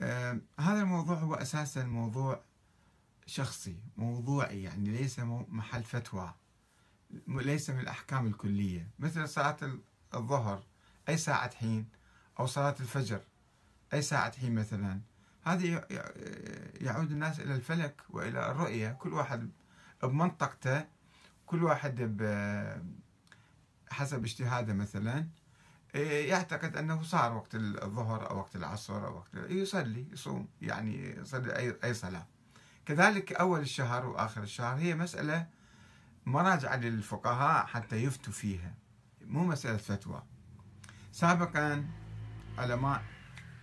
هذا الموضوع هو أساسا موضوع شخصي موضوعي يعني ليس محل فتوى ليس من الأحكام الكلية. مثل صلاة الظهر أي ساعة حين؟ أو صلاة الفجر أي ساعة حين مثلا؟ هذه يعود الناس إلى الفلك وإلى الرؤية. كل واحد بمنطقته كل واحد حسب اجتهاده مثلا. يعتقد أنه صار وقت الظهر أو وقت العصر أو وقت يصلي يصوم يعني يصلي أي أي صلاة. كذلك أول الشهر وآخر الشهر هي مسألة مراجعة للفقهاء حتى يفتوا فيها مو مسألة فتوى. سابقا علماء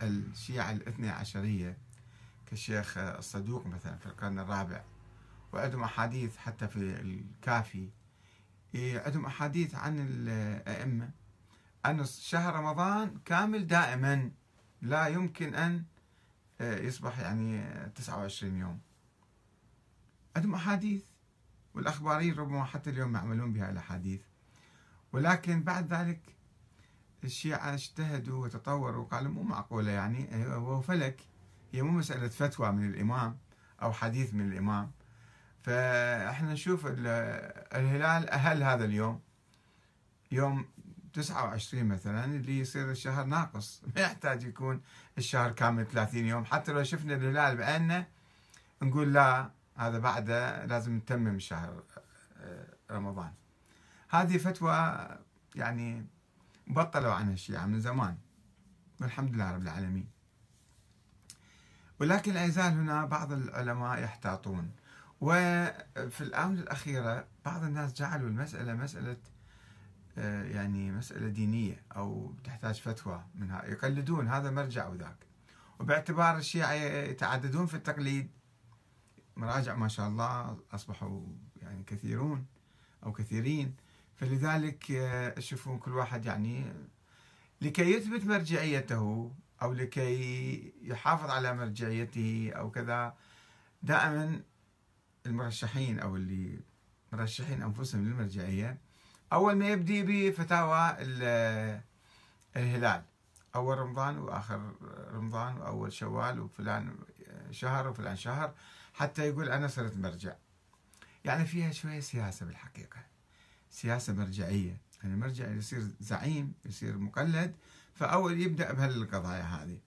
الشيعة الاثنى عشرية كالشيخ الصدوق مثلا في القرن الرابع وعندهم أحاديث حتى في الكافي عندهم أحاديث عن الأئمة. أن شهر رمضان كامل دائما لا يمكن أن يصبح يعني 29 يوم. عندهم أحاديث والأخباريين ربما حتى اليوم يعملون بها الأحاديث. ولكن بعد ذلك الشيعة اجتهدوا وتطوروا وقالوا مو معقولة يعني هو فلك. هي مو مسألة فتوى من الإمام أو حديث من الإمام. فإحنا نشوف الهلال أهل هذا اليوم. يوم 29 مثلا اللي يصير الشهر ناقص. ما يحتاج يكون الشهر كامل 30 يوم. حتى لو شفنا الهلال بعيننا نقول لا هذا بعده لازم نتمم شهر آه، رمضان. هذه فتوى يعني بطلوا عنها الشيعة من زمان. والحمد لله رب العالمين. ولكن لا يزال هنا بعض العلماء يحتاطون. وفي الآونة الأخيرة بعض الناس جعلوا المسألة مسألة يعني مسألة دينية أو تحتاج فتوى منها. يقلدون هذا مرجع وذاك وباعتبار الشيعة يتعددون في التقليد. مراجع ما شاء الله أصبحوا يعني كثيرون أو كثيرين. فلذلك تشوفون كل واحد يعني لكي يثبت مرجعيته أو لكي يحافظ على مرجعيته أو كذا دائما المرشحين أو اللي مرشحين أنفسهم للمرجعية أول ما يبدي بفتاوى الهلال. أول رمضان وآخر رمضان وأول شوال وفلان شهر وفلان شهر حتى يقول أنا صرت مرجع. يعني فيها شوية سياسة بالحقيقة. سياسة مرجعية. يعني المرجع يصير زعيم يصير مقلد فأول يبدأ بهالقضايا هذه.